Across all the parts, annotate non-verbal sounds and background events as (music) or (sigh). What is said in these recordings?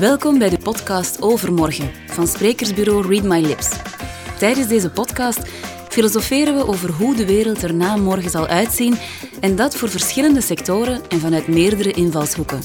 Welkom bij de podcast Overmorgen van sprekersbureau Read My Lips. Tijdens deze podcast filosoferen we over hoe de wereld er na morgen zal uitzien en dat voor verschillende sectoren en vanuit meerdere invalshoeken.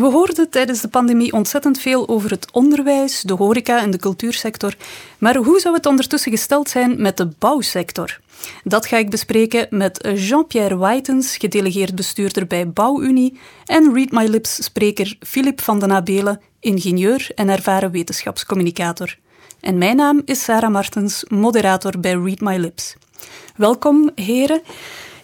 We hoorden tijdens de pandemie ontzettend veel over het onderwijs, de horeca en de cultuursector. Maar hoe zou het ondertussen gesteld zijn met de bouwsector? Dat ga ik bespreken met Jean-Pierre Whitens, gedelegeerd bestuurder bij Bouwunie, en Read My Lips spreker Filip van den Abelen, ingenieur en ervaren wetenschapscommunicator. En mijn naam is Sarah Martens, moderator bij Read My Lips. Welkom, heren.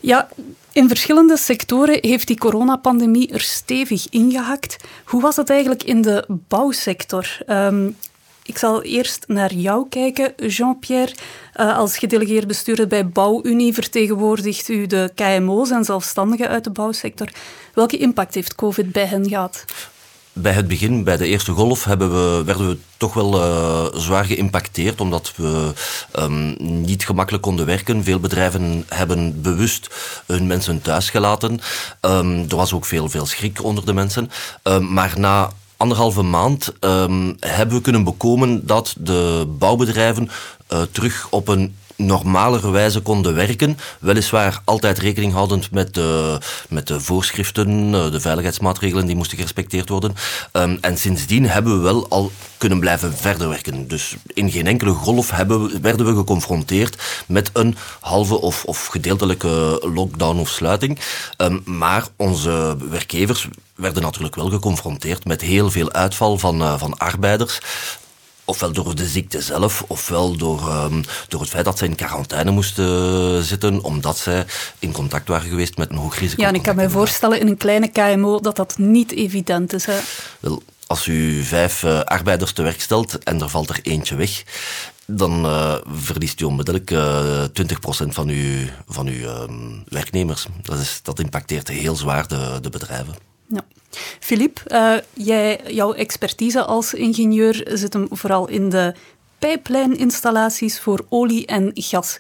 Ja, in verschillende sectoren heeft die coronapandemie er stevig ingehakt. Hoe was het eigenlijk in de bouwsector? Um, ik zal eerst naar jou kijken, Jean-Pierre. Uh, als gedelegeerd bestuurder bij Bouwunie vertegenwoordigt u de KMO's en zelfstandigen uit de bouwsector. Welke impact heeft COVID bij hen gehad? Bij het begin, bij de eerste golf, we, werden we toch wel uh, zwaar geïmpacteerd, omdat we um, niet gemakkelijk konden werken. Veel bedrijven hebben bewust hun mensen thuis gelaten. Um, er was ook veel, veel schrik onder de mensen. Um, maar na anderhalve maand hebben we kunnen bekomen dat de bouwbedrijven uh, terug op een normalere wijze konden werken. Weliswaar altijd rekening houdend met de, met de voorschriften, eh, de veiligheidsmaatregelen die moesten gerespecteerd worden. Um, en sindsdien hebben we wel al kunnen blijven verder werken. Dus in geen enkele golf hebben, werden we geconfronteerd met een halve of, of gedeeltelijke lockdown of sluiting. Um, maar onze werkgevers werden natuurlijk wel geconfronteerd met heel veel uitval van, uh, van arbeiders ofwel door de ziekte zelf, ofwel door, um, door het feit dat ze in quarantaine moesten zitten, omdat zij in contact waren geweest met een hoog risico. Ja, en ik kan me voorstellen in een kleine KMO dat dat niet evident is. Hè? Wel, als u vijf uh, arbeiders te werk stelt en er valt er eentje weg, dan uh, verliest u onmiddellijk uh, 20% van uw, van uw um, werknemers. Dat, is, dat impacteert heel zwaar de, de bedrijven. Ja. Filip, uh, jij, jouw expertise als ingenieur zit hem vooral in de pijplijninstallaties voor olie en gas.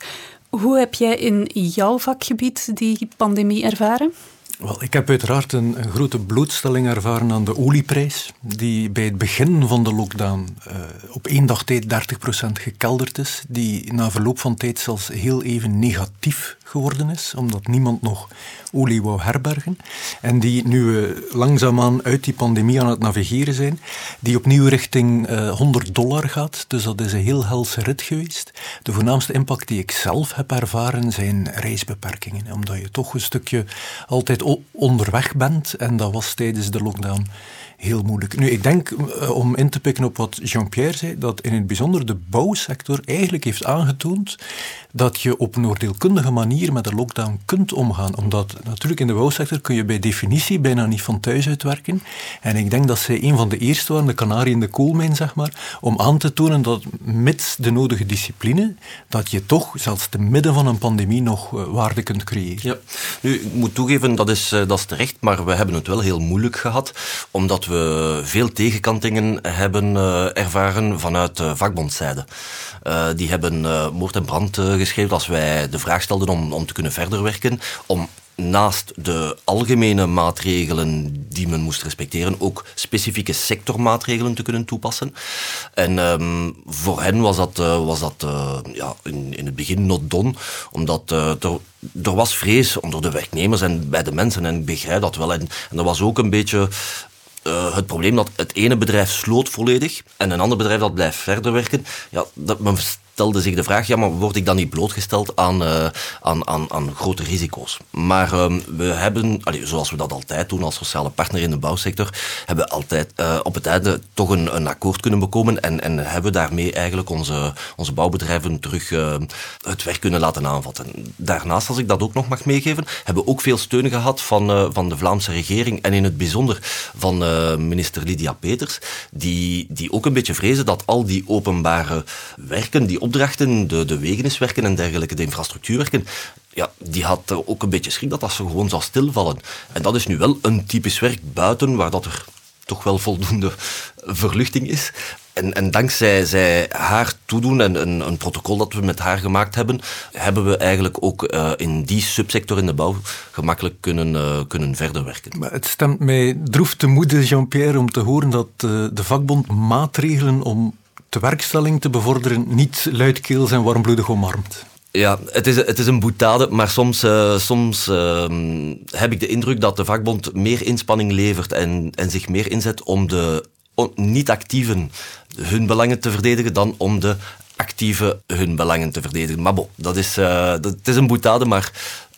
Hoe heb jij in jouw vakgebied die pandemie ervaren? Wel, ik heb uiteraard een, een, grote blootstelling ervaren aan de olieprijs, die bij het begin van de lockdown uh, op één dag tijd 30% gekelderd is, die na verloop van tijd zelfs heel even negatief geworden is, omdat niemand nog olie wou herbergen. En die nu we langzaamaan uit die pandemie aan het navigeren zijn, die opnieuw richting uh, 100 dollar gaat. Dus dat is een heel helse rit geweest. De voornaamste impact die ik zelf heb ervaren zijn reisbeperkingen, omdat je toch een stukje altijd onderweg bent. En dat was tijdens de lockdown heel moeilijk. Nu, ik denk, uh, om in te pikken op wat Jean-Pierre zei, dat in het bijzonder de bouwsector eigenlijk heeft aangetoond dat je op een oordeelkundige manier met de lockdown kunt omgaan. Omdat natuurlijk in de bouwsector kun je bij definitie bijna niet van thuis uitwerken. En ik denk dat zij een van de eerste waren, de kanarie in de koolmijn, zeg maar, om aan te tonen dat mits de nodige discipline, dat je toch zelfs te midden van een pandemie nog uh, waarde kunt creëren. Ja, nu, ik moet toegeven, dat is, uh, dat is terecht, maar we hebben het wel heel moeilijk gehad, omdat we veel tegenkantingen hebben uh, ervaren vanuit vakbondzijde. die hebben moord en brand geschreven als wij de vraag stelden om, om te kunnen verder werken, om naast de algemene maatregelen die men moest respecteren, ook specifieke sectormaatregelen te kunnen toepassen. En um, voor hen was dat, uh, was dat uh, ja, in, in het begin not done, omdat uh, er, er was vrees onder de werknemers en bij de mensen, en ik begrijp dat wel. En, er was ook een beetje het probleem dat het ene bedrijf sloot volledig en een ander bedrijf dat blijft verder werken. Ja, dat, men stelde zich de vraag, ja, maar word ik dan niet blootgesteld aan, uh, aan, aan, aan grote risico's? Maar uh, we hebben, zoals we dat altijd doen als sociale partner in de bouwsector, hebben we altijd uh, op het einde toch een, een akkoord kunnen bekomen en, en hebben daarmee eigenlijk onze, onze bouwbedrijven terug het werk kunnen laten aanvatten. Daarnaast, als ik dat ook nog mag meegeven, hebben we ook veel steun gehad van, van de Vlaamse regering en in het bijzonder van minister Lydia Peters, die, die ook een beetje vrezen dat al die openbare werken, die opdrachten, de, de wegeniswerken en dergelijke, de infrastructuurwerken, ja, die had ook een beetje schrik dat dat ze gewoon zou stilvallen. En dat is nu wel een typisch werk buiten, waar dat er toch wel voldoende verluchting is. En, en dankzij zij haar toedoen en een, protocol dat we met haar gemaakt hebben, hebben we eigenlijk ook uh, in die subsector in de bouw gemakkelijk kunnen, uh, kunnen verder werken. Maar het stemt mij droef te moede, Jean-Pierre, om te horen dat uh, de vakbond maatregelen om tewerkstelling te bevorderen niet luidkeels en warmbloedig omarmt. Ja, het is, het is een boetade, maar soms, uh, soms uh, heb ik de indruk dat de vakbond meer inspanning levert en, en zich meer inzet om de niet-actieven hun belangen te verdedigen dan om de actieven hun belangen te verdedigen. Maar bon, dat is, uh, dat, het is een boetade, maar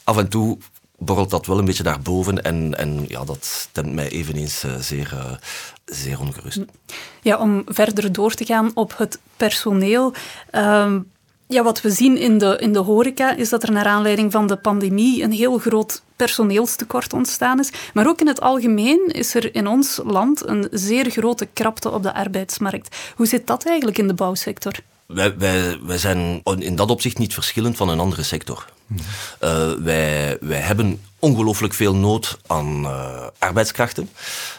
af en toe borrelt dat wel een beetje naar boven en, en ja, dat stemt mij eveneens uh, zeer, uh, zeer ongerust. Ja, om verder door te gaan op het personeel. Uh, ja, wat we zien in de, in de horeca is dat er naar aanleiding van de pandemie een heel groot personeelstekort ontstaan is. Maar ook in het algemeen is er in ons land een zeer grote krapte op de arbeidsmarkt. Hoe zit dat eigenlijk in de bouwsector? Wij, wij, wij zijn in dat opzicht niet verschillend van een andere sector. Uh, wij, hebben ongelooflijk veel nood aan uh, arbeidskrachten.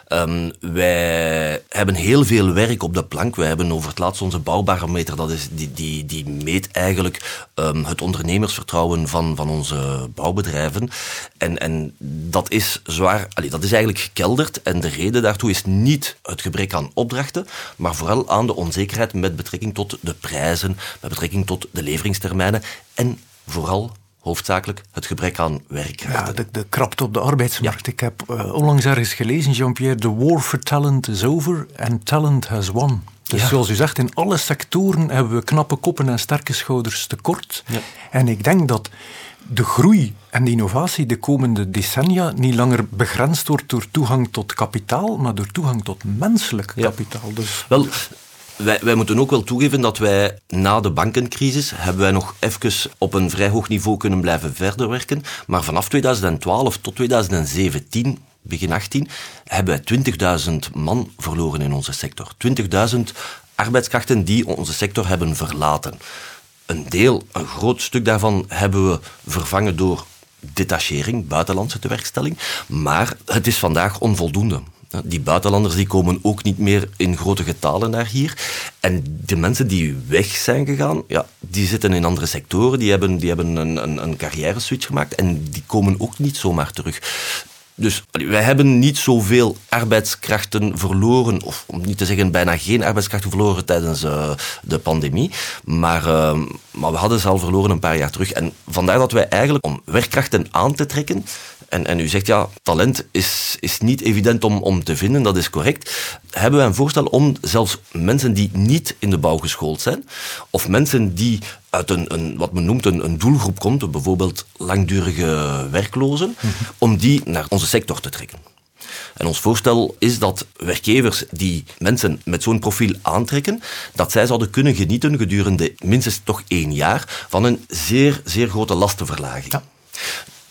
Um, wij hebben heel veel werk op de plank. Wij hebben over het laatst onze bouwbarometer, dat is, die, die, die meet eigenlijk um, het ondernemersvertrouwen van, van onze bouwbedrijven. En, en dat is zwaar, allee, dat is eigenlijk gekelderd. En de reden daartoe is niet het gebrek aan opdrachten, maar vooral aan de onzekerheid met betrekking tot de prijzen, met betrekking tot de leveringstermijnen en vooral hoofdzakelijk het gebrek aan werkkrachten. Ja, de, de krapte op de arbeidsmarkt. Ik heb uh, onlangs ergens gelezen, Jean-Pierre, the war for talent is over and talent has won. Dus zoals u zegt, in alle sectoren hebben we knappe koppen en sterke schouders tekort. Ja. En ik denk dat de groei en de innovatie de komende decennia niet langer begrensd wordt door toegang tot kapitaal, maar door toegang tot menselijk kapitaal. Dus... Wel, wij, moeten ook wel toegeven dat wij na de bankencrisis hebben wij nog even op een vrij hoog niveau kunnen blijven verder werken. Maar vanaf 2012 tot 2017, begin 18, hebben wij 20.000 man verloren in onze sector. 20.000 arbeidskrachten die onze sector hebben verlaten. Een deel, een groot stuk daarvan hebben we vervangen door detachering, buitenlandse tewerkstelling. Maar het is vandaag onvoldoende. Die buitenlanders die komen ook niet meer in grote getalen naar hier. En de mensen die weg zijn gegaan, ja, die zitten in andere sectoren, die hebben, die hebben een, een, een carrière switch gemaakt en die komen ook niet zomaar terug. Dus wij hebben niet zoveel arbeidskrachten verloren, of om niet te zeggen bijna geen arbeidskrachten verloren tijdens uh, de pandemie. Maar, uh, maar we hadden ze al verloren een paar jaar terug. En vandaar dat wij eigenlijk, om werkkrachten aan te trekken, en, en u zegt ja, talent is, is niet evident om, om te vinden, dat is correct. Hebben wij een voorstel om zelfs mensen die niet in de bouw geschoold zijn, of mensen die uit een, een, wat men noemt een, een doelgroep komt, bijvoorbeeld langdurige werklozen, mhm. om die naar onze sector te trekken. En ons voorstel is dat werkgevers die mensen met zo'n profiel aantrekken, dat zij zouden kunnen genieten gedurende minstens toch één jaar van een zeer, zeer grote lastenverlaging. Ja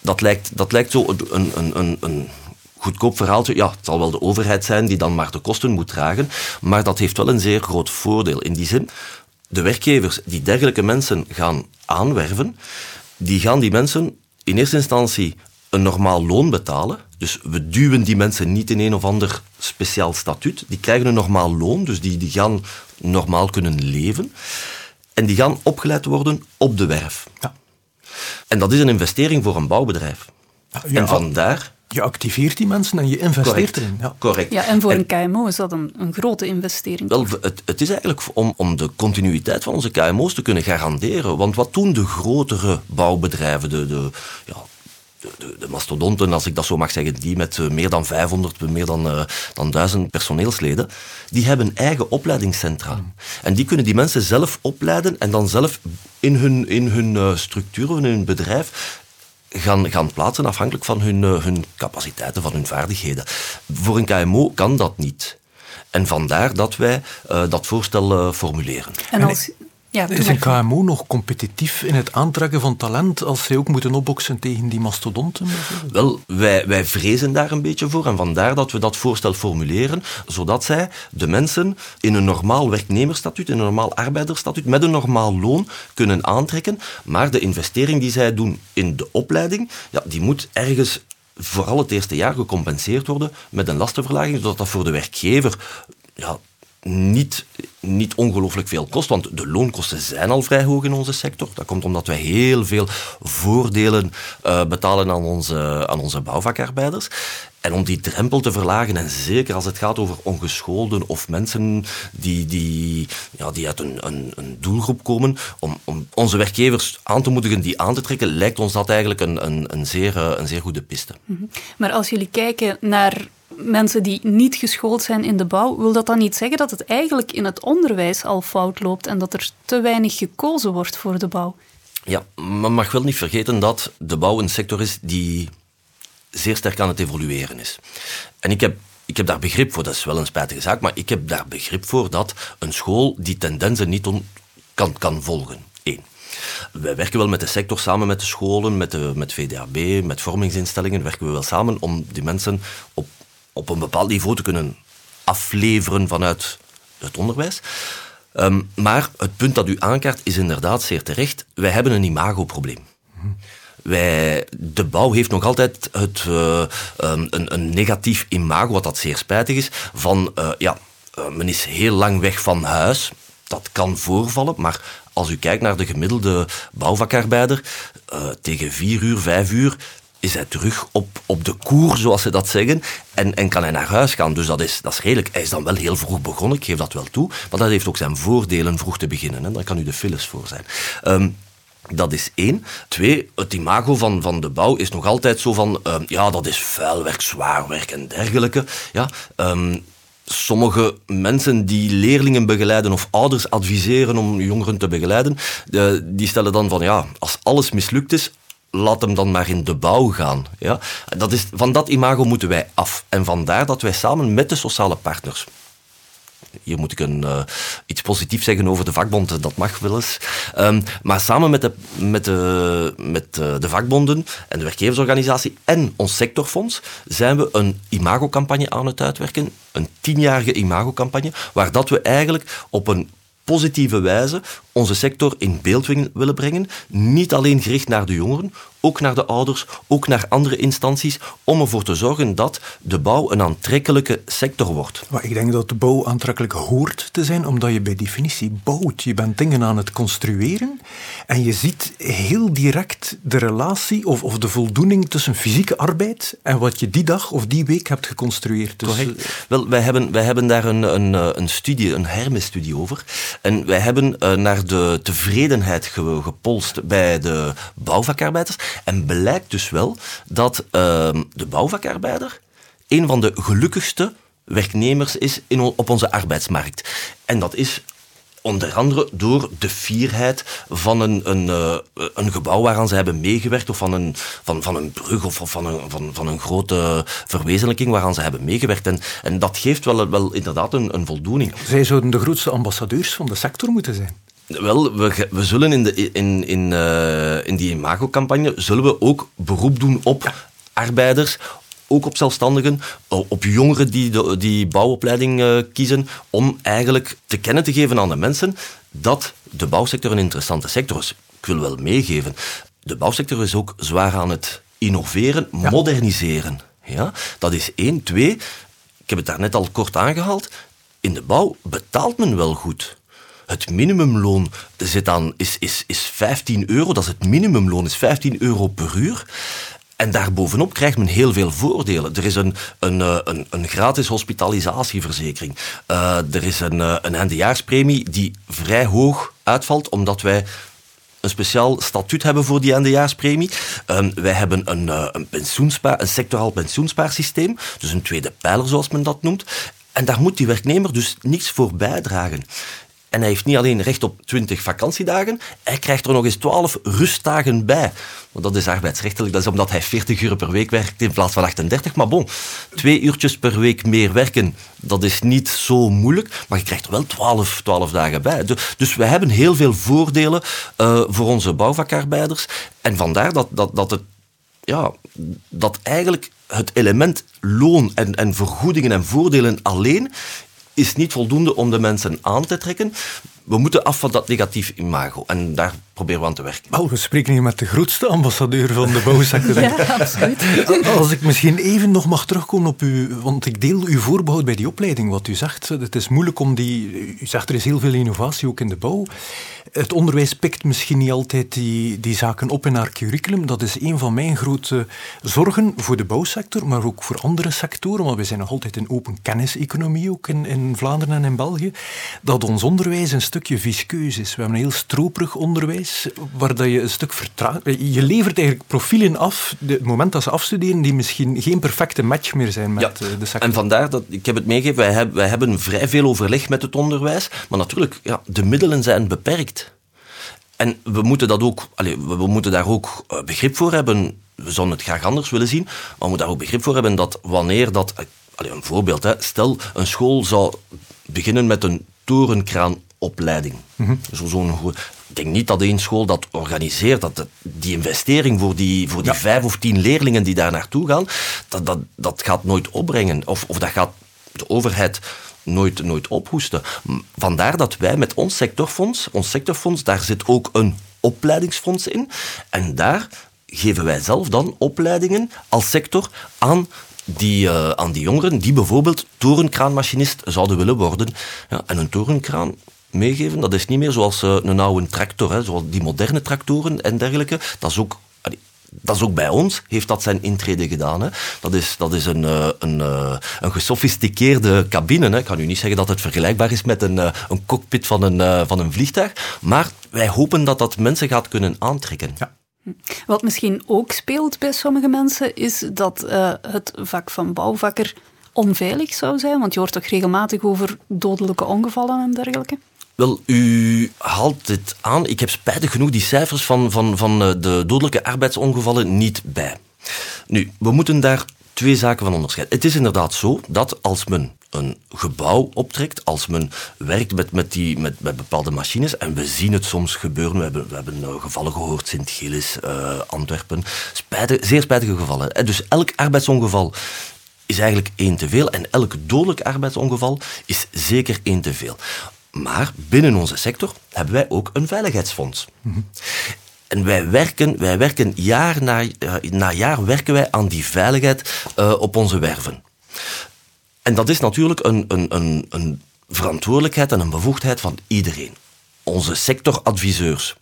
dat lijkt, dat lijkt zo een, een, een, een goedkoop verhaaltje. Ja, het zal wel de overheid zijn die dan maar de kosten moet dragen, maar dat heeft wel een zeer groot voordeel. In die zin, de werkgevers die dergelijke mensen gaan aanwerven, die gaan die mensen in eerste instantie een normaal loon betalen. Dus we duwen die mensen niet in een of ander speciaal statuut. Die krijgen een normaal loon, dus die, die gaan normaal kunnen leven. En die gaan opgeleid worden op de werf. Ja. En dat is een investering voor een bouwbedrijf. Ja, en vandaar... Je activeert die mensen en je investeert erin. Ja. Correct. Ja, en voor een KMO is dat een, een grote investering. Wel, het, het, is eigenlijk om, om de continuïteit van onze KMO's te kunnen garanderen. Want wat doen de grotere bouwbedrijven, de, de, ja, de, de, mastodonten, als ik dat zo mag zeggen, die met uh, meer dan 500, meer dan, uh, dan 1000 personeelsleden, die hebben eigen opleidingscentra. Mm. En die kunnen die mensen zelf opleiden en dan zelf in hun, in hun uh, structuur, in hun bedrijf, gaan, gaan plaatsen afhankelijk van hun, hun capaciteiten, van hun vaardigheden. Voor een KMO kan dat niet. En vandaar dat wij dat voorstel formuleren. En als, ja, is een KMO nog competitief in het aantrekken van talent als zij ook moeten opboksen tegen die mastodonten? Wel, wij, wij vrezen daar een beetje voor en vandaar dat we dat voorstel formuleren, zodat zij de mensen in een normaal werknemersstatuut, in een normaal arbeidersstatuut, met een normaal loon kunnen aantrekken, maar de investering die zij doen in de opleiding, ja, die moet ergens vooral het eerste jaar gecompenseerd worden met een lastenverlaging, zodat dat voor de werkgever ja, niet, niet ongelooflijk veel kost, want de loonkosten zijn al vrij hoog in onze sector. Dat komt omdat wij heel veel voordelen uh, betalen aan onze, aan onze bouwvakarbeiders. En om die drempel te verlagen, en zeker als het gaat over ongeschoolden of mensen die, die, ja, die uit een, een, een doelgroep komen, om, om, onze werkgevers aan te moedigen die aan te trekken, lijkt ons dat eigenlijk een, een, een, zeer, eh, een zeer goede piste. Mhm. Maar als jullie kijken naar mensen die niet geschoold zijn in de bouw, wil dat dan niet zeggen dat het eigenlijk in het onderwijs al fout loopt en dat er te weinig gekozen wordt voor de bouw? Ja, men mag wel niet vergeten dat de bouw een sector is die zeer sterk aan het evolueren is. En ik heb ik heb daar begrip voor, dat is wel een spijtige zaak, maar ik heb daar begrip voor dat een school die tendensen niet kan, kan volgen. Eén. Wij werken wel met de sector samen met de scholen, met, de, met VDAB, met vormingsinstellingen, werken we wel samen om die mensen op, op een bepaald niveau te kunnen afleveren vanuit het onderwijs. Um, maar het punt dat u aankaart is inderdaad zeer terecht. Wij hebben een imagoprobleem. Wij, de bouw heeft nog altijd het, uh, een, een, negatief imago, wat dat zeer spijtig is, van uh, ja, uh, men is heel lang weg van huis. Dat kan voorvallen, maar als u kijkt naar de gemiddelde bouwvakarbeider, tegen vier uur, vijf uur is hij terug op, op de koer, zoals ze dat zeggen, en, en kan hij naar huis gaan. Dus dat is, dat is redelijk. Hij is dan wel heel vroeg begonnen, ik geef dat wel toe, maar dat heeft ook zijn voordelen vroeg te beginnen. En daar kan u de files voor zijn. Um, dat is één. Twee, het imago van, van de bouw is nog altijd zo van, uh, ja, dat is vuilwerk, zwaar werk en dergelijke. Ja, um, sommige mensen die leerlingen begeleiden of ouders adviseren om jongeren te begeleiden, die stellen dan van, ja, als alles mislukt is, laat hem dan maar in de bouw gaan. Ja? Dat is, van dat imago moeten wij af. En vandaar dat wij samen met de sociale partners, hier moet ik een, uh, iets positiefs zeggen over de vakbonden, dat mag wel eens. Um, maar samen met, de, met, de, met de, de vakbonden en de werkgeversorganisatie en ons sectorfonds zijn we een imagocampagne aan het uitwerken. Een tienjarige imagocampagne, waar dat we eigenlijk op een positieve wijze onze sector in beeld willen brengen. Niet alleen gericht naar de jongeren, ook naar de ouders, ook naar andere instanties, om ervoor te zorgen dat de bouw een aantrekkelijke sector wordt. Maar ik denk dat de bouw aantrekkelijk hoort te zijn, omdat je bij definitie bouwt. Je bent dingen aan het construeren en je ziet heel direct de relatie of, of de voldoening tussen fysieke arbeid en wat je die dag of die week hebt geconstrueerd. Dus, Correct. Eh, Wel, wij hebben, wij hebben daar een, een, eh, een studie, een Hermes-studie over. En wij hebben uh, naar de tevredenheid gepolst bij de bouwvakarbeiders. En blijkt dus wel dat uh, de bouwvakarbeider een van de gelukkigste werknemers is in, op onze arbeidsmarkt. En dat is onder andere door de fierheid van een, een, uh, een gebouw waaraan ze hebben meegewerkt, of van een, van, van een brug of van een, van, van een grote verwezenlijking waaraan ze hebben meegewerkt. En, en dat geeft wel, wel inderdaad een, een voldoening. Zij zouden de grootste ambassadeurs van de sector moeten zijn. Wel, we, we zullen in, de, in, in, uh, in die imago-campagne zullen we ook beroep doen op arbeiders, ook op zelfstandigen, op jongeren die de, die bouwopleiding uh, kiezen, om eigenlijk te kennen te geven aan de mensen dat de bouwsector een interessante sector is. Ik wil wel meegeven, de bouwsector is ook zwaar aan het innoveren, ja. moderniseren. Ja? Dat is één. Twee, ik heb het daarnet al kort aangehaald, in de bouw betaalt men wel goed. Het minimumloon zit aan, is, is, is 15 euro. Dat is het minimumloon, is 15 euro per uur. En daarbovenop krijgt men heel veel voordelen. Er is een, een, eh, een, een gratis hospitalisatieverzekering. Uh, er is een, eh, een eindejaarspremie die vrij hoog uitvalt, omdat wij een speciaal statuut hebben voor die eindejaarspremie. Um, wij hebben een, uh, een, pensioenspaar, een sectoraal pensioenspaarsysteem, dus een tweede pijler zoals men dat noemt. En daar moet die werknemer dus niets voor bijdragen. En hij heeft niet alleen recht op 20 vakantiedagen, hij krijgt er nog eens 12 rustdagen bij. Want dat is arbeidsrechtelijk, dat is omdat hij 40 uur per week werkt in plaats van 38. Maar bon, twee uurtjes per week meer werken, dat is niet zo moeilijk, maar je krijgt er wel 12, 12 dagen bij. Dus we hebben heel veel voordelen uh, voor onze bouwvakarbeiders. En vandaar dat, dat, dat, het, ja, dat eigenlijk het element loon en, en vergoedingen en voordelen alleen is niet voldoende om de mensen aan te trekken. we moeten af van dat negatief imago. En daar proberen we aan te werken. Wel, we spreken hier met de grootste ambassadeur van de bouwsector. (laughs) ja, absoluut. (laughs) Als ik misschien even nog mag terugkomen op u, want ik deel uw voorbehoud bij die opleiding, wat u zegt. Het is moeilijk om die... U zegt er is heel veel innovatie ook in de bouw. Het onderwijs pikt misschien niet altijd die, die zaken op in haar curriculum. Dat is een van mijn grote zorgen voor de bouwsector, maar ook voor andere sectoren, want we zijn nog altijd een open kenniseconomie, ook in, in Vlaanderen en in België, dat ons onderwijs een stukje viskeus is. We hebben een heel stroperig onderwijs, waar dat je een stuk vertraagt. Je levert eigenlijk profielen af, het moment dat ze afstuderen, die misschien geen perfecte match meer zijn met ja, eh, de sector. En vandaar dat, ik heb het meegegeven, wij, hebben, wij hebben vrij veel overleg met het onderwijs, maar natuurlijk, ja, de middelen zijn beperkt. En we moeten, dat ook, allez, we moeten daar ook eh, begrip voor hebben. We zouden het graag anders willen zien, maar we moeten daar ook begrip voor hebben dat wanneer dat... eh, Allez, een voorbeeld, hè, stel een school zou beginnen met een torenkraanopleiding. Zo, zo'n goed- ik denk niet dat één school dat organiseert, dat die investering voor die, voor die vijf of tien leerlingen die daar naartoe gaan, dat, dat, dat gaat nooit opbrengen. Of, of dat gaat de overheid nooit, nooit ophoesten. Vandaar dat wij met ons sectorfonds, ons sectorfonds, daar zit ook een opleidingsfonds in. En daar geven wij zelf dan opleidingen als sector aan die, eh, aan die jongeren die bijvoorbeeld torenkraanmachinist zouden willen worden. Ja, en een torenkraan meegeven, dat is niet meer zoals eh, een oude tractor, hè, zoals die moderne tractoren en dergelijke. Dat is ook... allee, dat is ook bij ons, heeft dat zijn intrede gedaan. Hè. Dat is, dat is een, eh, een, eh, een gesofisticeerde cabine. Hè. Ik kan u niet zeggen dat het vergelijkbaar is met een, een cockpit van een, eh, van een vliegtuig. Maar wij hopen dat dat mensen gaat kunnen aantrekken. Ja. Wat misschien ook speelt bij sommige mensen, is dat eh, het vak van bouwvakker onveilig zou zijn. Want je hoort toch regelmatig over dodelijke ongevallen en dergelijke. Wel, u haalt dit aan. Ik heb spijtig genoeg die cijfers van, van, van eh, de dodelijke arbeidsongevallen niet bij. Nu, we moeten daar twee zaken van onderscheiden. Het is inderdaad zo dat als men een gebouw optrekt, als men werkt met, met, die, met, met bepaalde machines, en we zien het soms gebeuren, we hebben, we hebben eh, gevallen gehoord, Sint-Gilles, eh, Antwerpen, spijtig, zeer spijtige gevallen. Dus elk arbeidsongeval is eigenlijk één te veel en elk dodelijk arbeidsongeval is zeker één te veel. Maar binnen onze sector hebben wij ook een veiligheidsfonds. En wij werken, wij werken jaar na, eh, na jaar werken wij aan die veiligheid eh, op onze werven. En dat is natuurlijk een, een, een, een verantwoordelijkheid en een bevoegdheid van iedereen. Onze sectoradviseurs,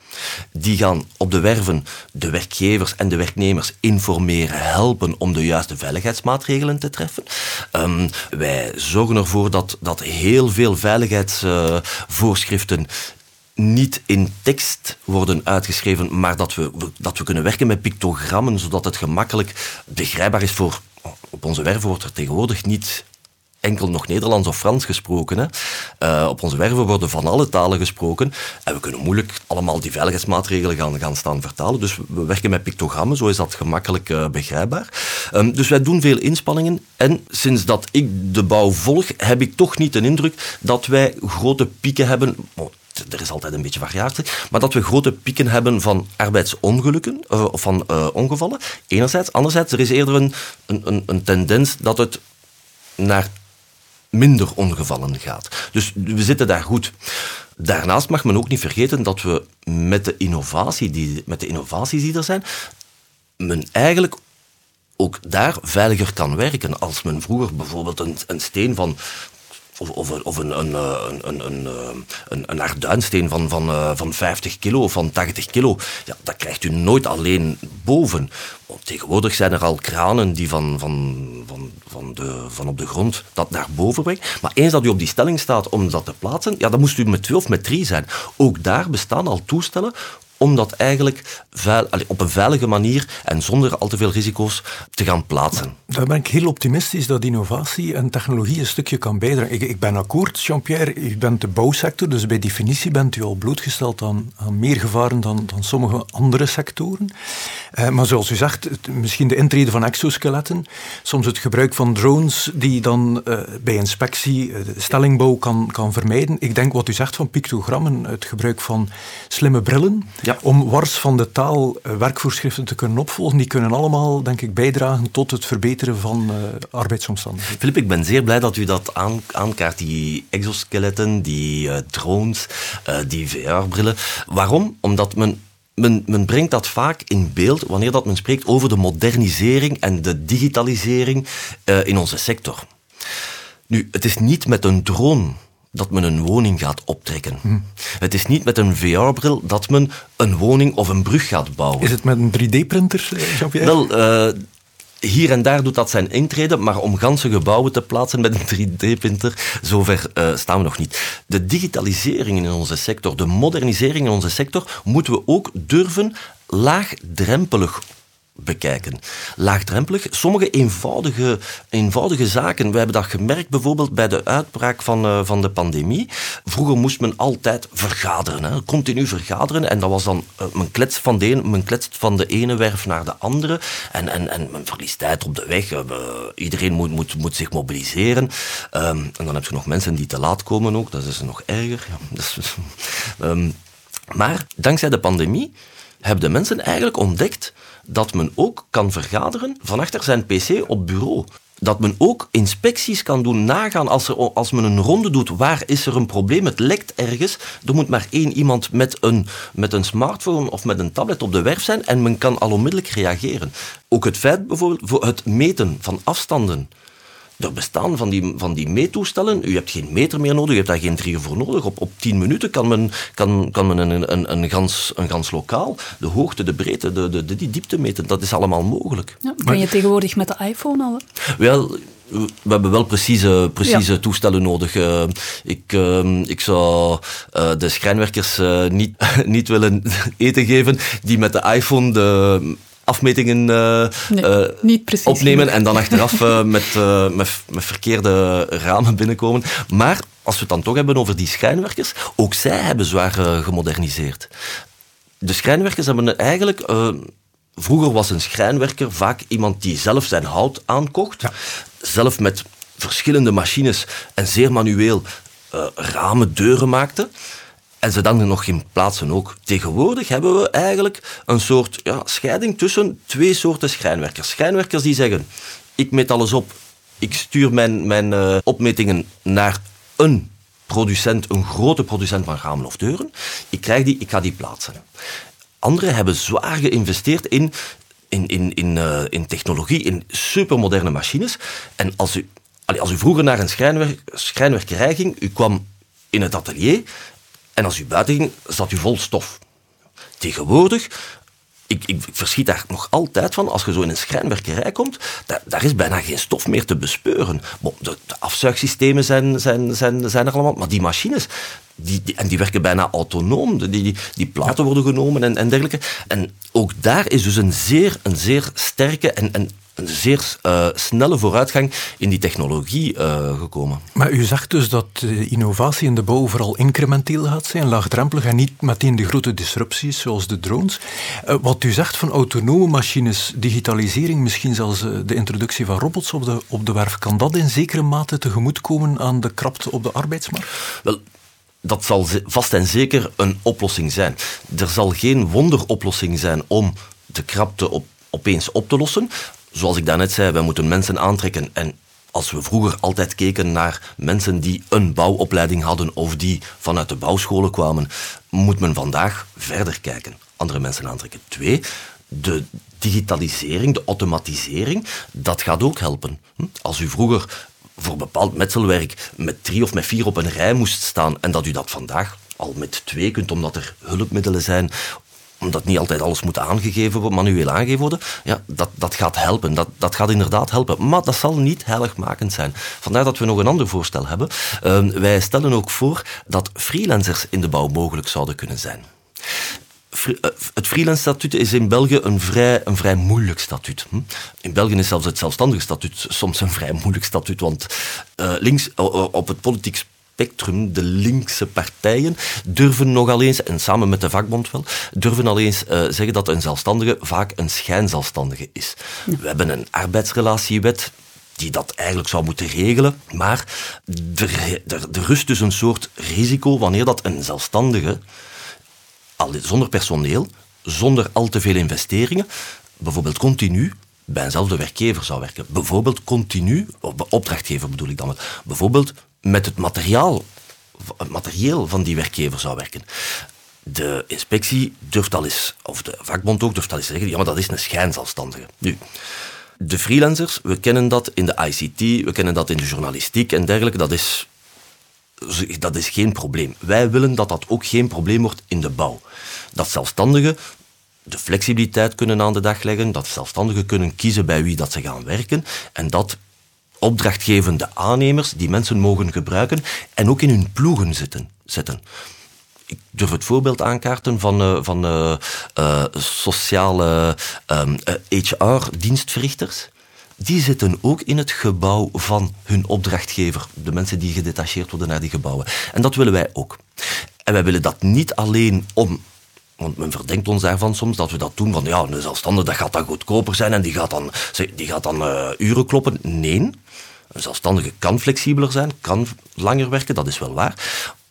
die gaan op de werven de werkgevers en de werknemers informeren, helpen om de juiste veiligheidsmaatregelen te treffen. Ehm, wij zorgen ervoor dat, dat heel veel veiligheidsvoorschriften niet in tekst worden uitgeschreven, maar dat we, dat we kunnen werken met pictogrammen, zodat het gemakkelijk begrijpbaar is voor... Op onze werven wordt er tegenwoordig niet enkel nog Nederlands of Frans gesproken. Hè. Eh, op onze werven worden van alle talen gesproken. En we kunnen moeilijk allemaal die veiligheidsmaatregelen gaan, gaan staan vertalen. Dus we werken met pictogrammen, zo is dat gemakkelijk eh, begrijpbaar. Ehm, dus wij doen veel inspanningen. En sinds dat ik de bouw volg, heb ik toch niet de indruk dat wij grote pieken hebben. Bon, er is altijd een beetje variatie, maar dat we grote pieken hebben van arbeidsongelukken, eh, of van ongevallen, enerzijds. Anderzijds, er is eerder een, een, een tendens dat het naar minder ongevallen gaat. Dus we zitten daar goed. Daarnaast mag men ook niet vergeten dat we met de, innovatie die, met de innovaties die er zijn, men eigenlijk ook daar veiliger kan werken. Als men vroeger bijvoorbeeld een, een steen van of, of, of een, een, eh, een, een, een, eh, een, een arduinsteen van, van, eh, van 50 kilo of van 80 kilo, ja, dat krijgt u nooit alleen boven. Want tegenwoordig zijn er al kranen die van, van, van, van, de, van op de grond dat naar boven brengen. Maar eens dat u op die stelling staat om dat te plaatsen, ja, dan moest u met twee of met drie zijn. Ook daar bestaan al toestellen om dat eigenlijk op een veilige manier en zonder al te veel risico's te gaan plaatsen. Daar ben ik heel optimistisch dat innovatie en technologie een stukje kan bijdragen. Ik, ik ben akkoord, Jean-Pierre, u bent de bouwsector, dus bij definitie bent u al blootgesteld aan, aan meer gevaren dan, dan sommige andere sectoren. Uh, maar zoals u zegt, misschien de intrede van exoskeletten, soms het gebruik van drones die dan uh, bij inspectie de stellingbouw kan, kan vermijden. Ik denk wat u zegt van pictogrammen, het gebruik van slimme brillen, ja. om wars van de taal werkvoorschriften te kunnen opvolgen, die kunnen allemaal, denk ik, bijdragen tot het verbeteren van arbeidsomstandigheden. Filip, ik ben zeer blij dat u dat aan, aankaart, die exoskeletten, die drones, die VR-brillen. Waarom? Omdat men men, men, brengt dat vaak in beeld wanneer dat men spreekt over de modernisering en de digitalisering uh, in onze sector. Nu, het is niet met een drone dat men een woning gaat optrekken. Hm. Het is niet met een VR-bril dat men een woning of een brug gaat bouwen. Is het met een 3D-printer, Jean-Pierre? Wel, uh, hier en daar doet dat zijn intrede, maar om ganse gebouwen te plaatsen met een 3D-printer, zover uh, staan we nog niet. De digitalisering in onze sector, de modernisering in onze sector, moeten we ook durven laagdrempelig bekijken. Laagdrempelig, sommige eenvoudige, eenvoudige zaken. We hebben dat gemerkt bijvoorbeeld bij de uitbraak van, uh, van de pandemie. Vroeger moest men altijd vergaderen, hè, continu vergaderen. En dat was dan, uh, men, kletst van de men kletst van de ene werf naar de andere. En, en, en men verliest tijd op de weg. Uh, iedereen moet, moet, moet zich mobiliseren. Um, en dan heb je nog mensen die te laat komen ook. Dat is nog erger. Ja, (laughs) dus, um, maar dankzij de pandemie hebben de mensen eigenlijk ontdekt dat men ook kan vergaderen van achter zijn pc op bureau. Dat men ook inspecties kan doen, nagaan als, er, als men een ronde doet. Waar is er een probleem? Het lekt ergens. Er moet maar één iemand met een, met een smartphone of met een tablet op de werf zijn en men kan al onmiddellijk reageren. Ook het feit bijvoorbeeld voor het meten van afstanden er bestaan van die, van die meetoestellen. U hebt geen meter meer nodig, u hebt daar geen drie voor nodig. Op, op tien minuten kan men, kan, kan men een, een, een, gans, een gans lokaal de hoogte, de breedte, de, de, de, die diepte meten. Dat is allemaal mogelijk. Ja, kan je tegenwoordig met de iPhone al? Wel, we hebben wel precieze, precieze toestellen nodig. Uh, ik, uh, ik zou uh, de schrijnwerkers niet, (laughs) niet willen eten geven die met de iPhone de afmetingen nee, uh, opnemen en dan achteraf uh, (laughs) met, uh, met, met, verkeerde ramen binnenkomen. Maar als we het dan toch hebben over die schijnwerkers, ook zij hebben zwaar gemoderniseerd. De schijnwerkers hebben eigenlijk... vroeger was een schrijnwerker vaak iemand die zelf zijn hout aankocht, ja. zelf met verschillende machines en zeer manueel ramen, deuren maakte. En ze dan nog in plaatsen ook. Tegenwoordig hebben we eigenlijk een soort ja, scheiding tussen twee soorten schrijnwerkers. Schrijnwerkers die zeggen, ik meet alles op, ik stuur mijn, mijn uh, opmetingen naar een producent, een grote producent van ramen of deuren. Ik krijg die, ik ga die plaatsen. Anderen hebben zwaar geïnvesteerd in, in, in, in, uh, in technologie, in supermoderne machines. En als u, als u vroeger naar een schrijnwerk, schrijnwerkerij ging, u kwam in het atelier en als u buiten ging, zat u vol stof. Tegenwoordig, ik, ik, ik, verschiet daar nog altijd van, als je zo in een schrijnwerkerij komt, daar, daar is bijna geen stof meer te bespeuren. Bon, de, de, afzuigsystemen zijn, zijn, zijn, zijn er allemaal, maar die machines, die, die, en die werken bijna autonoom. Die, die, die platen worden genomen en, en dergelijke. En ook daar is dus een zeer, een zeer sterke en, en zeer uh, snelle vooruitgang in die technologie uh, gekomen. Maar u zegt dus dat de innovatie in de bouw vooral incrementeel gaat zijn, laagdrempelig en niet meteen de grote disrupties zoals de drones. Uh, wat u zegt van autonome machines, digitalisering, misschien zelfs de introductie van robots op de, op de werf, kan dat in zekere mate tegemoetkomen aan de krapte op de arbeidsmarkt? Wel, dat zal vast en zeker een oplossing zijn. Er zal geen wonderoplossing zijn om de krapte op, opeens op te lossen zoals ik daarnet zei, wij moeten mensen aantrekken. En als we vroeger altijd keken naar mensen die een bouwopleiding hadden of die vanuit de bouwscholen kwamen, moet men vandaag verder kijken. Andere mensen aantrekken. Twee, de digitalisering, de automatisering, dat gaat ook helpen. Hm? Als u vroeger voor bepaald metselwerk met drie of met vier op een rij moest staan en dat u dat vandaag al met twee kunt, omdat er hulpmiddelen zijn omdat niet altijd alles moet aangegeven worden, manueel aangegeven worden, ja, dat, dat gaat helpen. Dat, dat gaat inderdaad helpen. Maar dat zal niet heiligmakend zijn. Vandaar dat we nog een ander voorstel hebben. Uh, wij stellen ook voor dat freelancers in de bouw mogelijk zouden kunnen zijn. Eh, het freelance statuut is in België een vrij, een vrij moeilijk statuut. Hm? In België is zelfs het zelfstandige statuut soms een vrij moeilijk statuut, want uh, links op het politiek spectrum, de linkse partijen, durven nogal eens, en samen met de vakbond wel, durven al eens uh, zeggen dat een zelfstandige vaak een schijnzelfstandige is. We hebben een arbeidsrelatiewet die dat eigenlijk zou moeten regelen. Maar er, er, er rust dus een soort risico wanneer dat een zelfstandige, al zonder personeel, zonder al te veel investeringen, bijvoorbeeld continu bij eenzelfde werkgever zou werken. Bijvoorbeeld continu, of opdrachtgever bedoel ik dan, bijvoorbeeld met het materiaal, het materieel van die werkgever zou werken. De inspectie durft al eens, of de vakbond ook durft al eens zeggen, ja, maar dat is een schijnzelfstandige. Nu, de freelancers, we kennen dat in de ICT, we kennen dat in de journalistiek en dergelijke, dat is, dat is geen probleem. Wij willen dat dat ook geen probleem wordt in de bouw. Dat zelfstandigen de flexibiliteit kunnen aan de dag leggen, dat zelfstandigen kunnen kiezen bij wie dat ze gaan werken en dat opdrachtgevende aannemers die mensen mogen gebruiken en ook in hun ploegen zitten, zetten. Ik durf het voorbeeld aankaarten van, uh, van uh, uh, sociale HR-dienstverrichters. Ehm, die zitten ook in het gebouw van hun opdrachtgever. De mensen die gedetacheerd worden naar die gebouwen. En dat willen wij ook. En wij willen dat niet alleen om want men verdenkt ons daarvan soms dat we dat doen van ja, een zelfstandige dat gaat dan goedkoper zijn en die gaat dan, die gaat dan uh, uren kloppen. Nee, een zelfstandige kan flexibeler zijn, kan langer werken, dat is wel waar.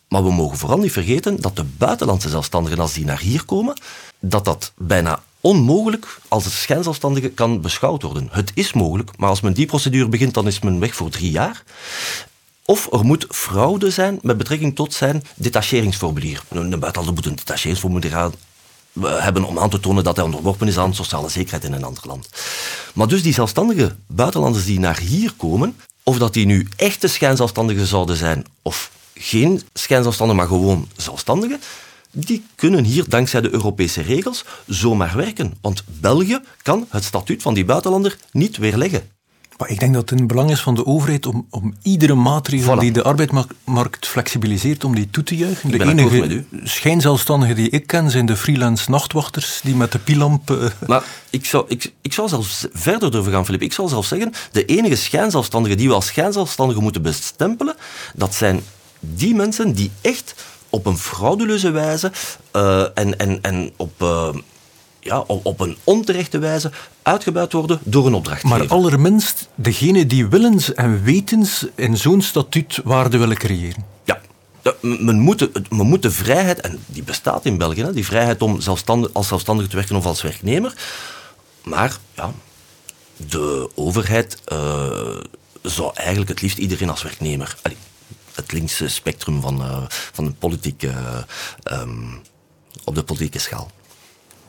Maar we mogen vooral niet vergeten dat de buitenlandse zelfstandigen, als die naar hier komen, dat dat bijna onmogelijk als het schijnzelfstandige kan beschouwd worden. Het is mogelijk, maar als men die procedure begint, dan is men weg voor drie jaar. Of er moet fraude zijn met betrekking tot zijn detacheringsformulier. Een buitenlander moet een detacheringsformulier hebben om aan te tonen dat hij onderworpen is aan sociale zekerheid in een ander land. Maar dus die zelfstandige buitenlanders die naar hier komen, of dat die nu echte schijnzelfstandigen zouden zijn, of geen schijnzelfstandigen, maar gewoon zelfstandigen, die kunnen hier dankzij de Europese regels zomaar werken. Want België kan het statuut van die buitenlander niet weerleggen. Maar ik denk dat het een belang is van de overheid om, om iedere maatregel die de arbeidsmarkt flexibiliseert, om die toe te juichen. De enige schijnzelfstandigen die ik ken zijn de freelance nachtwachters die met de pilamp... Uh... Maar ik zou, ik, ik zou zelfs verder durven gaan, Filip. Ik zou zelfs zeggen, de enige schijnzelfstandigen die we als schijnzelfstandigen moeten bestempelen, dat zijn die mensen die echt op een frauduleuze wijze uh, en, en, en op... Uh, ja, op een onterechte wijze uitgebuit worden door een opdrachtgever. Maar allerminst degene die willens en wetens in zo'n statuut waarde willen creëren. Ja, men moet, men moet de vrijheid, en die bestaat in België, die vrijheid om zelfstandig, als zelfstandige te werken of als werknemer. Maar ja, de overheid uh, zou eigenlijk het liefst iedereen als werknemer. het linkse spectrum van, uh, van de politieke, uh, um, op de politieke schaal.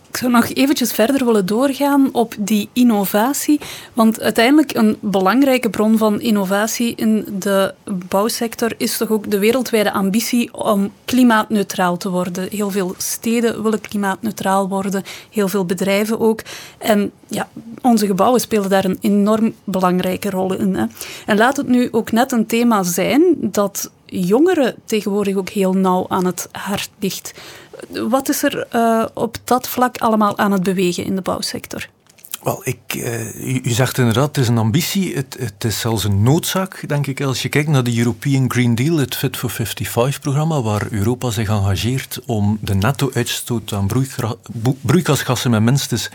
Ik zou nog eventjes verder willen doorgaan op die innovatie. Want uiteindelijk een belangrijke bron van innovatie in de bouwsector is toch ook de wereldwijde ambitie om klimaatneutraal te worden. Heel veel steden willen klimaatneutraal worden, heel veel bedrijven ook. En ja, onze gebouwen spelen daar een enorm belangrijke rol in. Hè. En laat het nu ook net een thema zijn dat jongeren tegenwoordig ook heel nauw aan het hart ligt. Wat is er uh, op dat vlak allemaal aan het bewegen in de bouwsector? Wel, ik, uh, u, u, zegt inderdaad, het is een ambitie, het, het, is zelfs een noodzaak, denk ik. Als je kijkt naar de European Green Deal, het Fit for 55-programma, waar Europa zich engageert om de netto-uitstoot aan broeikasgassen met minstens 55%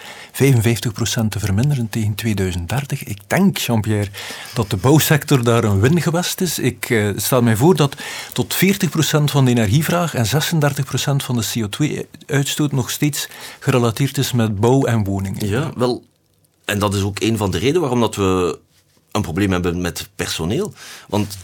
te verminderen tegen 2030. Ik denk, Jean-Pierre, dat de bouwsector daar een win gewest is. Ik uh, stel mij voor dat tot 40% van de energievraag en 36% van de CO2-uitstoot nog steeds gerelateerd is met bouw en woningen. Ja, wel en dat is ook een van de redenen waarom dat we een probleem hebben met personeel. Want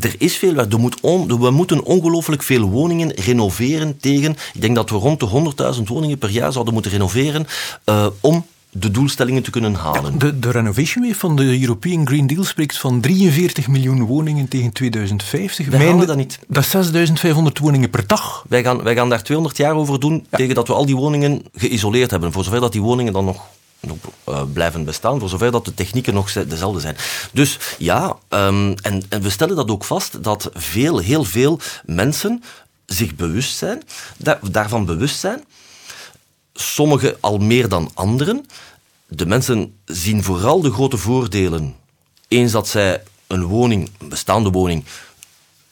er is veel werk. We moeten ongelooflijk veel woningen renoveren tegen. Ik denk dat we rond de 100.000 woningen per jaar zouden moeten renoveren uh, om de doelstellingen te kunnen halen. Ja, de, de renovation wave van de European Green Deal spreekt van 43 miljoen woningen tegen 2050. Wij halen dat niet. Dat is 6500 woningen per dag. Wij gaan, wij gaan daar 200 jaar over doen tegen dat we al die woningen geïsoleerd hebben. Voor zover dat die woningen dan nog blijven bestaan, voor zover dat de technieken nog dezelfde zijn. Dus ja, um, en, en we stellen dat ook vast, dat veel, heel veel mensen zich bewust zijn, daar, daarvan bewust zijn, sommigen al meer dan anderen. De mensen zien vooral de grote voordelen. Eens dat zij een woning, een bestaande woning,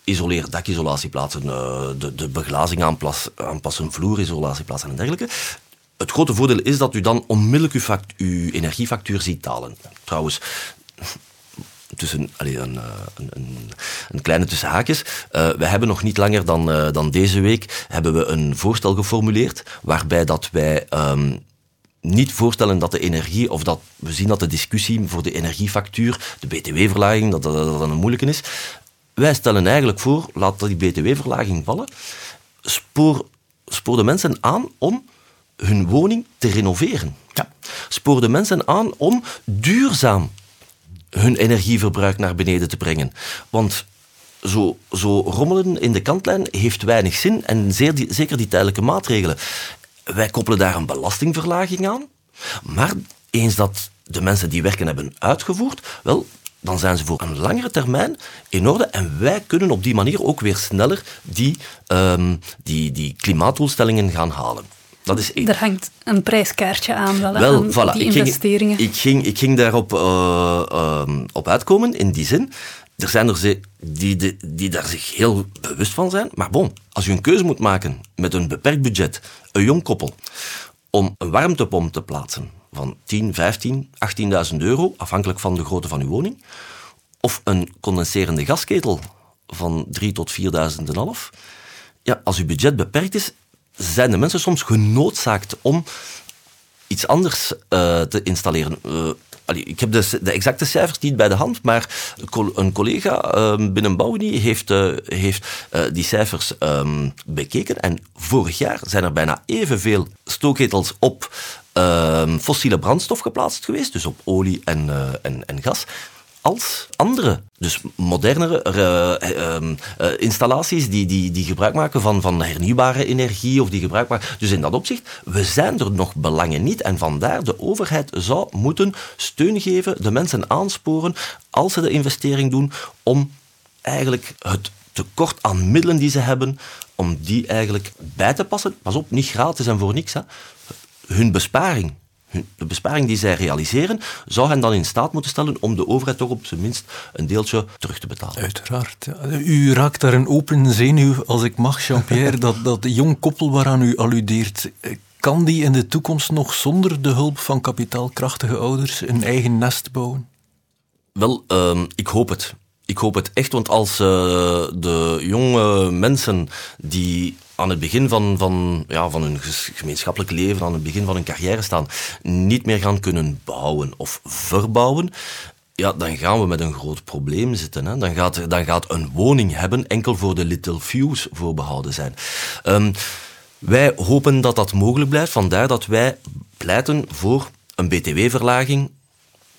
isoleer dakisolatieplaatsen, uh, de, de beglazing aanpassen, vloerisolatieplaatsen en dergelijke. Het grote voordeel is dat u dan onmiddellijk uw, energiefactuur ziet dalen. Trouwens, tussen, allez, een, een, een, een, kleine tussen haakjes. Uh, wij hebben nog niet langer dan, uh, dan deze week hebben we een voorstel geformuleerd waarbij dat wij um, niet voorstellen dat de energie, of dat we zien dat de discussie voor de energiefactuur, de btw-verlaging, dat, dat, dat een moeilijke is. Wij stellen eigenlijk voor, laat die btw-verlaging vallen, spoor, spoor de mensen aan om hun woning te renoveren. Ja. Spoor de mensen aan om duurzaam hun energieverbruik naar beneden te brengen. Want zo, zo rommelen in de kantlijn heeft weinig zin en zeer die, zeker die tijdelijke maatregelen. Wij koppelen daar een belastingverlaging aan, maar eens dat de mensen die werken hebben uitgevoerd, wel, dan zijn ze voor een langere termijn in orde en wij kunnen op die manier ook weer sneller die, um, die, die klimaatdoelstellingen gaan halen. Dat is Er hangt een prijskaartje aan, wel, wel aan voilà, die ik investeringen. Ging, ik, ging, ik ging daarop uh, uh, op uitkomen, in die zin. Er zijn er die, die, die daar zich heel bewust van zijn. Maar bon, als u een keuze moet maken met een beperkt budget, een jong koppel, om een warmtepomp te plaatsen van 10, 15, 18.000 euro, afhankelijk van de grootte van uw woning, of een condenserende gasketel van 3 tot 4.000 en half. Ja, als uw budget beperkt is, zijn de mensen soms genoodzaakt om iets anders uh, te installeren. Uh, ik heb de, de, exacte cijfers niet bij de hand, maar een collega uh, binnen Bouwunie heeft, heeft die cijfers um, bekeken. En vorig jaar zijn er bijna evenveel stookketels op ehm, fossiele brandstof geplaatst geweest, dus op olie en, en, en gas als andere, dus modernere uh, uh, installaties die, die, die gebruik maken van, van hernieuwbare energie of die gebruik maken. Dus in dat opzicht, we zijn er nog belangen niet en vandaar de overheid zou moeten steun geven, de mensen aansporen als ze de investering doen om eigenlijk het tekort aan middelen die ze hebben, om die eigenlijk bij te passen. Pas op, niet gratis en voor niks. Hè. Hun besparing de besparing die zij realiseren, zou hen dan in staat moeten stellen om de overheid toch op zijn minst een deeltje terug te betalen. Uiteraard. U raakt daar een open zenuw, als ik mag, Jean-Pierre, dat, dat jong koppel waaraan u alludeert, kan die in de toekomst nog zonder de hulp van kapitaalkrachtige ouders een eigen nest bouwen? Wel, uh, ik hoop het. Ik hoop het echt, want als uh, de jonge mensen die aan het begin van, van, ja, van hun gemeenschappelijk leven, aan het begin van hun carrière staan, niet meer gaan kunnen bouwen of verbouwen, ja, dan gaan we met een groot probleem zitten. Hè. Dan, gaat, dan gaat een woning hebben enkel voor de little fews voorbehouden zijn. Um, wij hopen dat dat mogelijk blijft, vandaar dat wij pleiten voor een btw-verlaging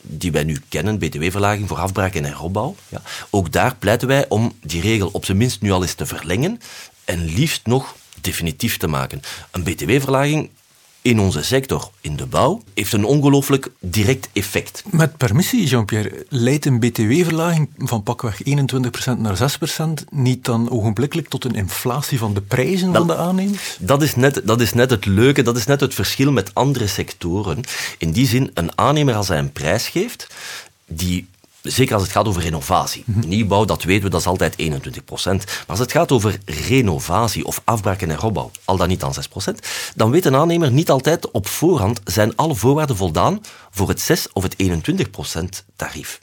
die wij nu kennen, btw-verlaging voor afbraak en heropbouw. Ja. Ook daar pleiten wij om die regel op zijn minst nu al eens te verlengen en liefst nog definitief te maken. Een btw-verlaging in onze sector, in de bouw, heeft een ongelooflijk direct effect. Met permissie, Jean-Pierre, leidt een btw-verlaging van pakweg 21% naar 6% niet dan ogenblikkelijk tot een inflatie van de prijzen van de aannemers? Dat is, net, dat is net het leuke, dat is net het verschil met andere sectoren. In die zin, een aannemer als hij een prijs geeft, die zeker als het gaat over renovatie. Mhm. Nieuwbouw, dat weten we, dat is altijd 21% Maar als het gaat over renovatie of afbraak en heropbouw, al dan niet dan 6% dan weet een aannemer niet altijd op voorhand zijn alle voorwaarden voldaan voor het 6 of het 21% tarief.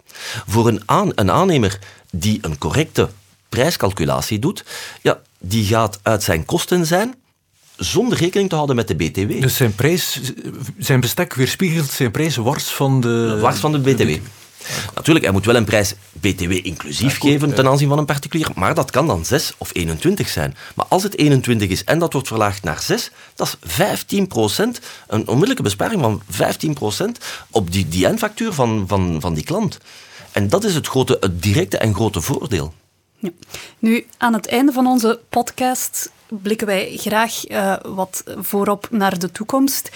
Voor een, aan, een aannemer die een correcte prijscalculatie doet, ja, die gaat uit zijn kosten zijn zonder rekening te houden met de BTW. Dus zijn, prijs, zijn bestek weerspiegelt zijn prijs wars van de... Wars van de BTW. Natuurlijk, hij moet wel een prijs BTW inclusief geven ten aanzien van een particulier, maar dat kan dan 6 of 21 zijn. Maar als het 21 is en dat wordt verlaagd naar 6, dat is 15% een onmiddellijke besparing van 15% op die, die eindfactuur van, van, van die klant. En dat is het, grote, het directe en grote voordeel. Ja. Nu, aan het einde van onze podcast blikken wij graag uh, wat voorop naar de toekomst.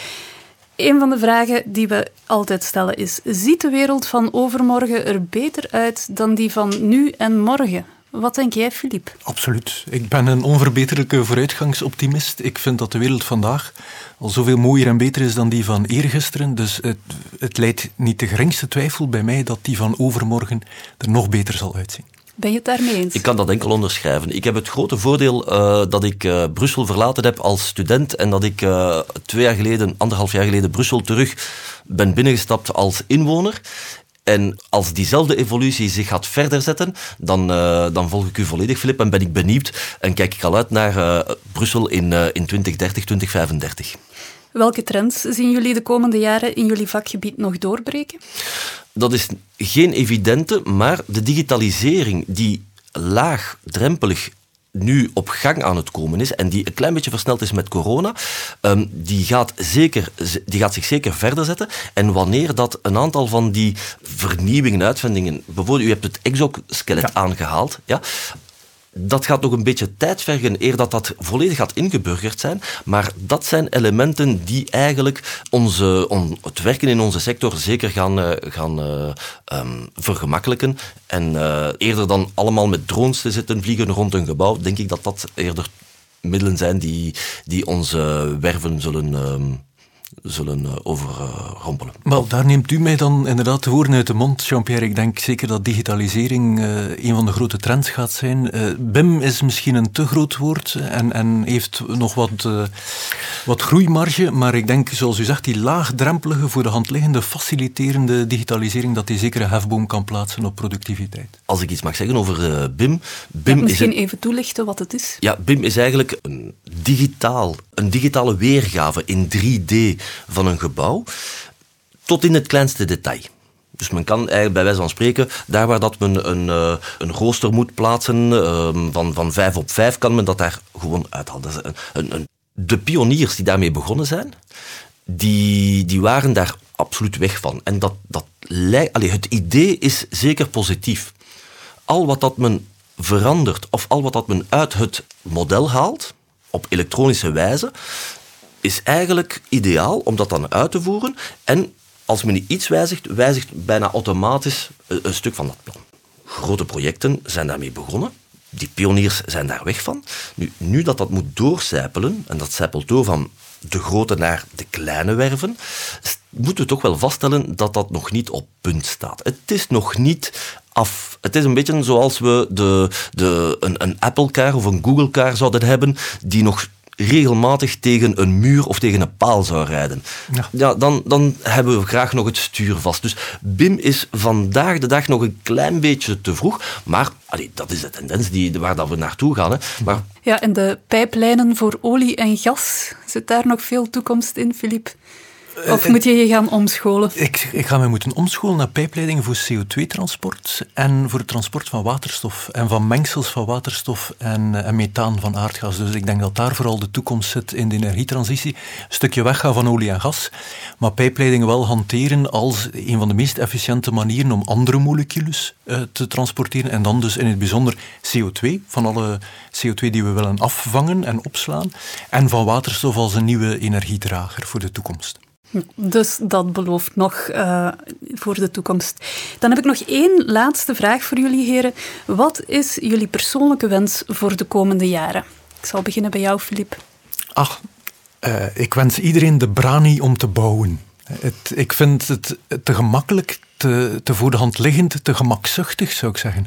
Een van de vragen die we altijd stellen is: ziet de wereld van overmorgen er beter uit dan die van nu en morgen? Wat denk jij, Filip? Absoluut. Ik ben een onverbeterlijke vooruitgangsoptimist. Ik vind dat de wereld vandaag al zoveel mooier en beter is dan die van eergisteren. Dus het, het leidt niet de geringste twijfel bij mij dat die van overmorgen er nog beter zal uitzien. Ben je het daarmee eens? Ik kan dat enkel onderschrijven. Ik heb het grote voordeel uh, dat ik uh, Brussel verlaten heb als student en dat ik uh, twee jaar geleden, anderhalf jaar geleden, Brussel terug ben binnengestapt als inwoner. En als diezelfde evolutie zich gaat verder zetten, dan, dan volg ik u volledig, Filip, en ben ik benieuwd en kijk ik al uit naar Brussel in, in 2030, 2035. Welke trends zien jullie de komende jaren in jullie vakgebied nog doorbreken? Dat is geen evidente, maar de digitalisering die laagdrempelig nu op gang aan het komen is en die een klein beetje versneld is met corona, um, die, gaat zeker, die gaat zich zeker verder zetten. En wanneer dat een aantal van die vernieuwingen, uitvindingen, bijvoorbeeld u hebt het exoskelet ja. aangehaald, ja, dat gaat nog een beetje tijd vergen eer dat dat volledig gaat ingeburgerd zijn. Maar dat zijn elementen die eigenlijk onze, on, het werken in onze sector zeker gaan, uh, gaan uh, vergemakkelijken. En uh, eerder dan allemaal met drones te zitten vliegen rond een gebouw, denk ik dat dat eerder middelen zijn die, die onze werven zullen um, zullen uh, overrompelen. Wel, daar neemt u mij dan inderdaad de woorden uit de mond, Jean-Pierre. Ik denk zeker dat digitalisering uh, een van de grote trends gaat zijn. Uh, BIM is misschien een te groot woord en, en heeft nog wat, wat groeimarge, maar ik denk, zoals u zegt, die laagdrempelige, voor de hand liggende, faciliterende digitalisering, dat die zeker een hefboom kan plaatsen op productiviteit. Als ik iets mag zeggen over BIM... BIM ja, misschien is een, even toelichten wat het is. Ja, BIM is eigenlijk een digitaal, een digitale weergave in 3D van een gebouw, tot in het kleinste detail. Dus men kan eigenlijk bij wijze van spreken, daar waar dat men een, uh, een rooster moet plaatsen uh, van, van vijf op vijf, kan men dat daar gewoon uithalen. Een, een, de pioniers die daarmee begonnen zijn, die, die waren daar absoluut weg van. En dat, dat allee, het idee is zeker positief. Al wat dat men verandert, of al wat dat men uit het model haalt, op elektronische wijze, is eigenlijk ideaal om dat dan uit te voeren. En als men iets wijzigt, wijzigt bijna automatisch een, stuk van dat plan. Grote projecten zijn daarmee begonnen. Die pioniers zijn daar weg van. Nu, nu dat dat moet doorcijpelen, en dat zijpelt door van de grote naar de kleine werven, moeten we toch wel vaststellen dat dat nog niet op punt staat. Het is nog niet af. Het is een beetje zoals we de, de, een, een Apple-car of een Google-car zouden hebben, die nog regelmatig tegen een muur of tegen een paal zou rijden. Ja. ja, dan, dan hebben we graag nog het stuur vast. Dus BIM is vandaag de dag nog een klein beetje te vroeg, maar allee, dat is de tendens die, waar dat we naartoe gaan. Hè. Maar, ja, en de pijplijnen voor olie en gas, zit daar nog veel toekomst in, Filip? Of eh, moet je je gaan omscholen? Ik, ik ga me moeten omscholen naar pijpleidingen voor CO2-transport en voor het transport van waterstof en van mengsels van waterstof en, eh, en methaan van aardgas. Dus ik denk dat daar vooral de toekomst zit in de energietransitie. Een stukje weggaan van olie en gas, maar pijpleidingen wel hanteren als een van de meest efficiënte manieren om andere moleculen uh, te transporteren en dan dus in het bijzonder CO2, van alle CO2 die we willen afvangen en opslaan, en van waterstof als een nieuwe energiedrager voor de toekomst. Dus dat belooft nog uh, voor de toekomst. Dan heb ik nog één laatste vraag voor jullie, heren. Wat is jullie persoonlijke wens voor de komende jaren? Ik zal beginnen bij jou, Filip. Ach, uh, ik wens iedereen de brani om te bouwen. Het, ik vind het te gemakkelijk, te, te voor de hand liggend, te gemakzuchtig, zou ik zeggen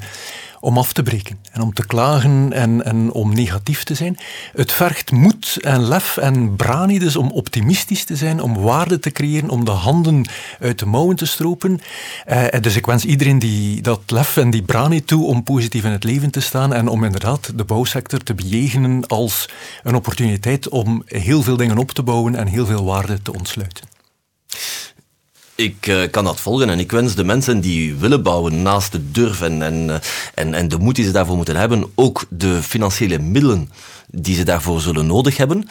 om af te breken en om te klagen en, en om negatief te zijn. Het vergt moed en lef en brani dus om optimistisch te zijn, om waarde te creëren, om de handen uit de mouwen te stropen. Eh, dus ik wens iedereen die, dat lef en die brani toe om positief in het leven te staan en om inderdaad de bouwsector te bejegenen als een opportuniteit om heel veel dingen op te bouwen en heel veel waarde te ontsluiten. Ik uh, kan dat volgen en ik wens de mensen die willen bouwen naast de durf en, eh, en, en de moed die ze daarvoor moeten hebben, ook de financiële middelen die ze daarvoor zullen nodig hebben.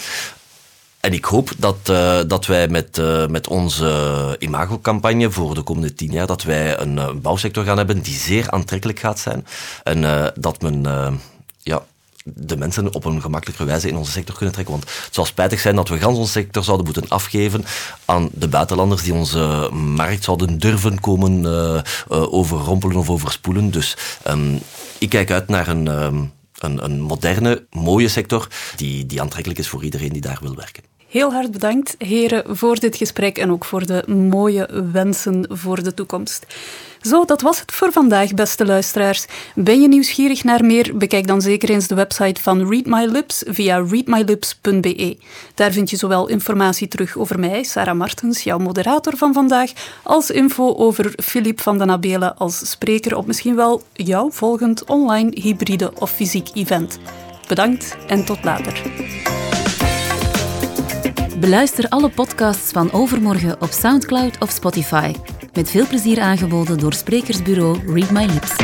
En ik hoop dat, uh, dat wij met, uh, met onze imagocampagne voor de komende tien jaar, dat wij een, een bouwsector gaan hebben die zeer aantrekkelijk gaat zijn. En dat men de mensen op een gemakkelijke wijze in onze sector kunnen trekken. Want het zou spijtig zijn dat we gans onze sector zouden moeten afgeven aan de buitenlanders die onze markt zouden durven komen uh, uh, overrompelen of overspoelen. Dus um, ik kijk uit naar een, um, een, een moderne, mooie sector die, die aantrekkelijk is voor iedereen die daar wil werken. Heel hard bedankt, heren, voor dit gesprek en ook voor de mooie wensen voor de toekomst. Zo, dat was het voor vandaag, beste luisteraars. Ben je nieuwsgierig naar meer? Bekijk dan zeker eens de website van Read My Lips via readmylips.be. Daar vind je zowel informatie terug over mij, Sarah Martens, jouw moderator van vandaag, als info over Filip van den Abelen als spreker op misschien wel jouw volgend online, hybride of fysiek event. Bedankt en tot later. Beluister alle podcasts van Overmorgen op Soundcloud of Spotify. Met veel plezier aangeboden door sprekersbureau Read My Lips.